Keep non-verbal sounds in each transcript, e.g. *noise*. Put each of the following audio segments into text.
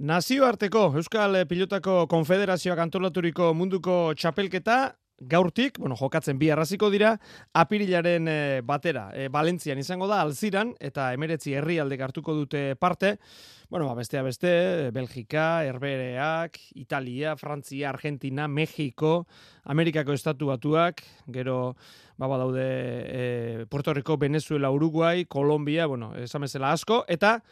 Nazioarteko Euskal Pilotako Konfederazioak antolaturiko munduko txapelketa gaurtik, bueno, jokatzen bi arraziko dira, apirilaren e, batera. E, Valentzian izango da, alziran, eta emeretzi herrialde hartuko dute parte. Bueno, ba, bestea beste, Belgika, Herbereak, Italia, Frantzia, Argentina, Mexiko, Amerikako estatu batuak, gero, ba, daude e, Puerto Rico, Venezuela, Uruguay, Kolombia, bueno, esamezela asko, eta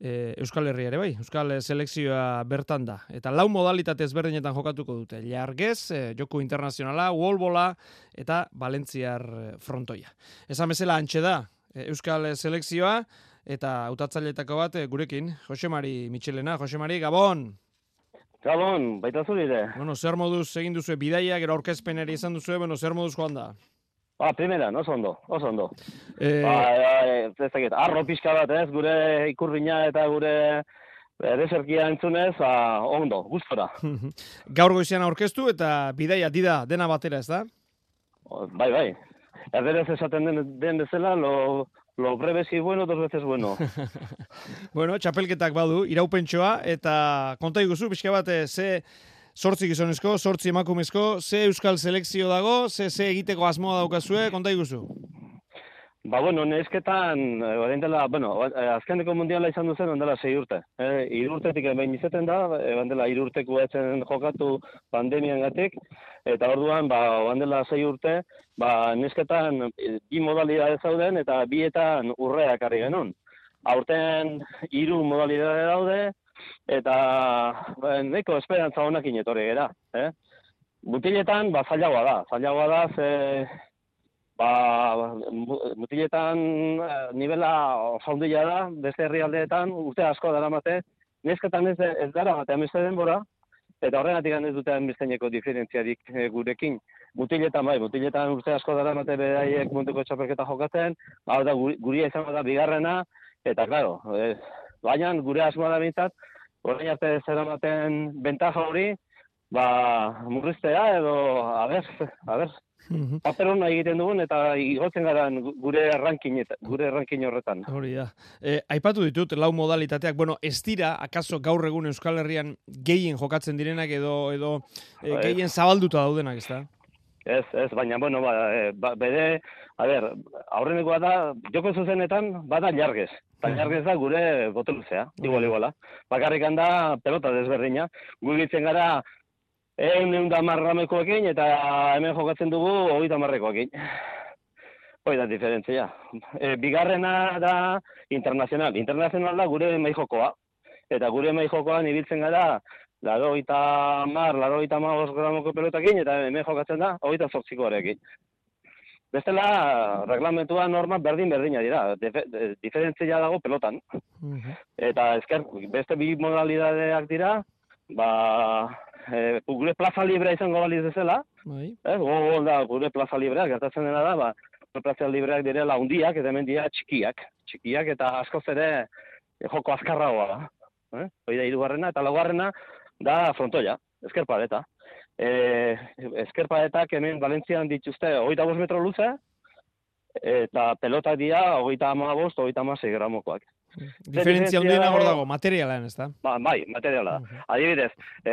e, Euskal Herria ere bai, Euskal Selekzioa bertan da. Eta lau modalitate ezberdinetan jokatuko dute. Jargez, e, Joko Internazionala, Wolbola eta Valentziar e, frontoia. Esan bezala antxe da, e, Euskal Selekzioa eta hautatzaileetako bat e, gurekin, Josemari Michelena, Josemari, Gabon! Gabon, baita zuride. Bueno, zer moduz egin duzu bidaia, gero aurkezpeneri izan duzu, bueno, zer moduz joan da? Ba, primera, oso ondo, oso ondo. Eh, ba, e, ez dakit, arro pixka bat ez, gure ikurbina eta gure deserkia entzunez, ba, ondo, gustora. *laughs* Gaur goizian aurkeztu eta bidaia dida dena batera ez da? Bai, bai. Erderez esaten den, den bezala, lo, lo breve si bueno, dos veces bueno. *laughs* bueno, txapelketak badu, iraupentsoa, eta konta iguzu, pixka bat, eh, ze sortzi gizonezko, sortzi emakumezko, ze euskal selekzio dago, ze ze egiteko asmoa daukazue, konta iguzu? Ba, bueno, nesketan, eh, dela, bueno, eh, azkeneko mundiala izan duzen, ondela sei urte. Eh, iru urtetik behin izeten da, ondela eh, iru urteko etzen jokatu pandemian gatik, eta orduan, ba, ondela sei urte, ba, nesketan bi modalidade zauden, eta bietan urreak ari genuen. Aurten hiru modalidade daude, eta ba, neko esperantza honak inetorri gara. Eh? Mutiletan, ba, zailagoa da. Zailagoa da, ze, ba, mutiletan eh, nivela zaundila da, beste herrialdeetan, urte asko dara mate, nesketan ez, ez dara mate, amizte denbora, eta horregatik ez dute amizteneko diferentziarik e, gurekin. Mutiletan, bai, mutiletan urte asko dara mate beraiek munduko txapelketa jokatzen, ba, da, guria izango da bigarrena, eta, claro, e, baina gure asmoa da bintzat, orain arte zer ematen bentaja hori, ba, murriztea edo, a ber, a ber, Paper egiten dugun eta igotzen gara gure errankin gure errankin horretan. Hori da. E, aipatu ditut lau modalitateak, bueno, ez dira akaso gaur egun Euskal Herrian gehien jokatzen direnak edo edo e, gehien zabalduta daudenak, ezta? Ez, ez, baina bueno, ba, e, ba, bere, a ber, aurrenekoa da joko zuzenetan bada jargez. Ta jargez da gure botoluzea, igual iguala. Bakarrik da pelota desberdina. Gu gitzen gara egun egun da marramekoekin eta hemen jokatzen dugu hori da marrekoekin. Hoi da diferentzia. E, bigarrena da internazional. Internazional da gure mai jokoa. Eta gure mai jokoan ibiltzen gara laro eta mar, laro eta mar gramoko pelotakin, eta hemen jokatzen da, hori da zortzikoarekin. Bestela, reglamentua norma berdin berdina dira, diferentzia dago pelotan. Eta ezker, beste bi modalidadeak dira, ba, e, gure plaza librea izango baliz ezela, bai. eh, go, da, gure plaza librea, gertatzen dena da, ba, plaza libreak direla hundiak, eta hemen dira txikiak, txikiak, eta askoz ere joko azkarragoa da. Eh? Hoi da, irugarrena, eta laugarrena da frontoia, ezker paleta e, eskerpaetak hemen Valentzian dituzte hogeita bost metro luze, eta pelotak dira hogeita ama bost, hogeita ama gramokoak. Diferentzia hundien hor dago, materialan, ez da? Ba, bai, materiala. Adibidez, e,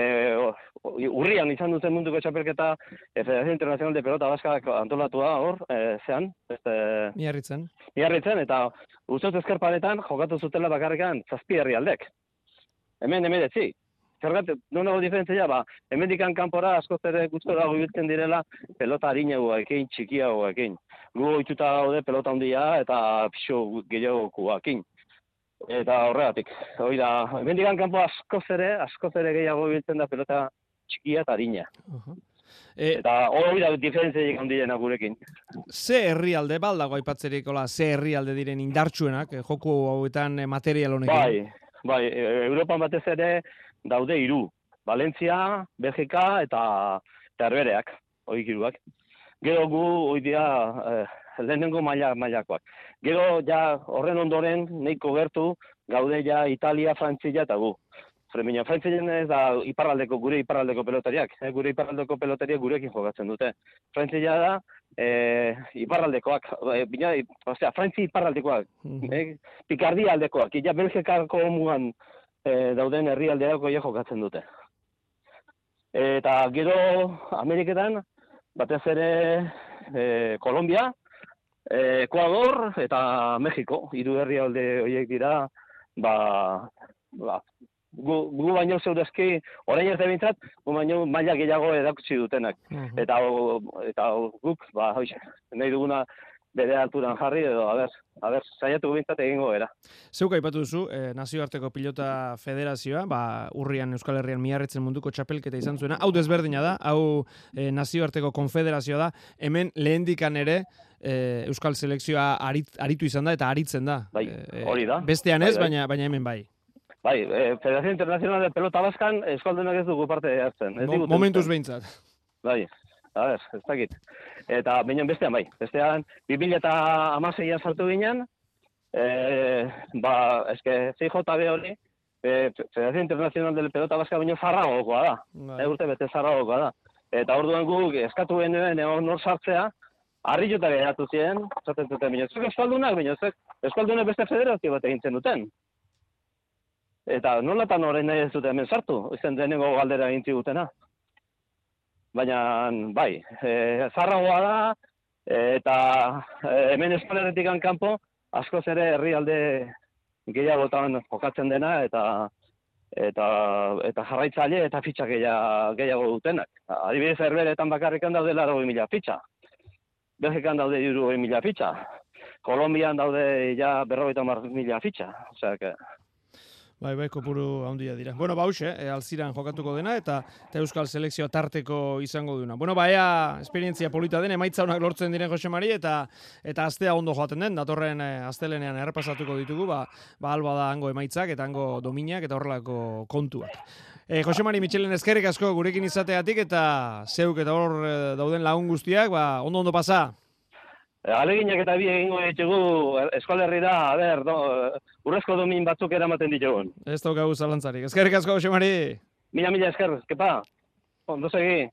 urrian izan duten munduko txapelketa e, Federazio Internacional de Pelota Baskak antolatua hor, e, zean? Este, miarritzen. Miarritzen, eta ustoz eskerparetan jokatu zutela bakarrikan zazpi herri aldek. Hemen, hemen etzi, zergat, non dago diferentzia, ba, emendikan kanpora asko zere guztu dago ibiltzen direla pelota harinago ekin, txikiago ekin. Gu oituta daude pelota handia eta pixo gehiago ekin. Eta horregatik, hori da, emendikan kanpo asko zere, asko zere gehiago ibiltzen da pelota txikia eta harina. E, eta hori da diferentzia handiena gurekin. Ze herrialde baldago aipatzerikola, ze herrialde diren indartsuenak, eh, joku hauetan eh, material honekin? Bai, bai, e, Europan batez ere, daude hiru. Valentzia, Belgika eta Terbereak, hori giruak. Gero gu, hori dira, eh, lehenengo maila, mailakoak. Gero, ja, horren ondoren, neiko gertu, gaude ja Italia, Frantzia eta gu. Fremina, Frantzia ez da iparraldeko, gure iparraldeko pelotariak. Eh, gure iparraldeko pelotariak gurekin jogatzen dute. Frantzia da, eh, iparraldekoak, eh, bina, osea, Frantzia iparraldekoak, mm -hmm. eh, Pikardia aldekoak, ja Belgikako mugan e, dauden herrialdeako ja jokatzen dute. Eta gero Ameriketan, batez ere e, Kolombia, e, Ecuador eta Mexiko, hiru herrialde horiek dira, ba, ba gu, gu baino zeudezki, orain arte bintzat, gu baino maila gehiago edakutsi dutenak. Mhm. Eta, o- eta o- guk, ba, hoxe, nahi duguna bere alturan jarri, edo, a ber, a ber, saiatu bintzat egingo era. Zeuk aipatu duzu, eh, nazioarteko pilota federazioa, ba, urrian Euskal Herrian miarritzen munduko txapelketa izan zuena. Hau desberdina da, hau eh, nazioarteko konfederazioa da. Hemen lehendikan ere eh, Euskal selekzioa arit, aritu izan da eta aritzen da. Bai, Eh, hori da. Bestean ez, Bai, bai. baina baina hemen bai. Bai, e, Federazio Internacional de Pelota Baskan eskaldunak ez dugu parte hartzen. Ez Mo- momentuz behintzat. Bai, a ber, ez dakit. Eta baina bestean bai. Bestean, 2000 eta amaseian sartu ginen, e, ba, eske CJB hori, e, Federazio Internacional de Pelota Baska baino zarragokoa da. Bai. E, urte bete zarragokoa da. Eta orduan guk eskatu genuen egon nor sartzea, harri jota geratu ziren, esaten zuten, baina zuek eskaldunak, baina zuek eskaldunak beste federazio bat egintzen duten. Eta nolatan orain nahi ez dute hemen sartu, izen denengo galdera egin zigutena. Baina, bai, e, zarragoa da, e, eta e, hemen espaleretik kanpo askoz ere herrialde gehiagotan jokatzen dena, eta eta eta jarraitzaile eta fitxa gehiago, gehiago dutenak. Adibidez, herberetan bakarrikan daude laro mila fitxa. Belgikan daude iru mila fitxa. Kolombian daude ja berrogeita mar mila fitxa. Osea, que, Bai, bai, kopuru handia dira. Bueno, bauxe, e, alziran jokatuko dena eta, eta Euskal Selekzioa tarteko izango duna. Bueno, ba, ea, esperientzia polita den, emaitza honak lortzen diren Jose Mari, eta eta astea ondo joaten den, datorren e, astelenean errepasatuko ditugu, ba, ba alba da hango emaitzak eta hango dominak eta horrelako kontuak. E, Jose Mari Michelen eskerrik asko gurekin izateatik eta zeuk eta hor e, dauden lagun guztiak, ba, ondo ondo pasa. E, Aleginak eta bi egingo ditugu Euskal Herrira, a ber, do, urrezko domin batzuk eramaten ditugun. Ez daukagu zalantzarik. Eskerrik asko, Jose Mari. Mila, mila esker, kepa, ondo segi.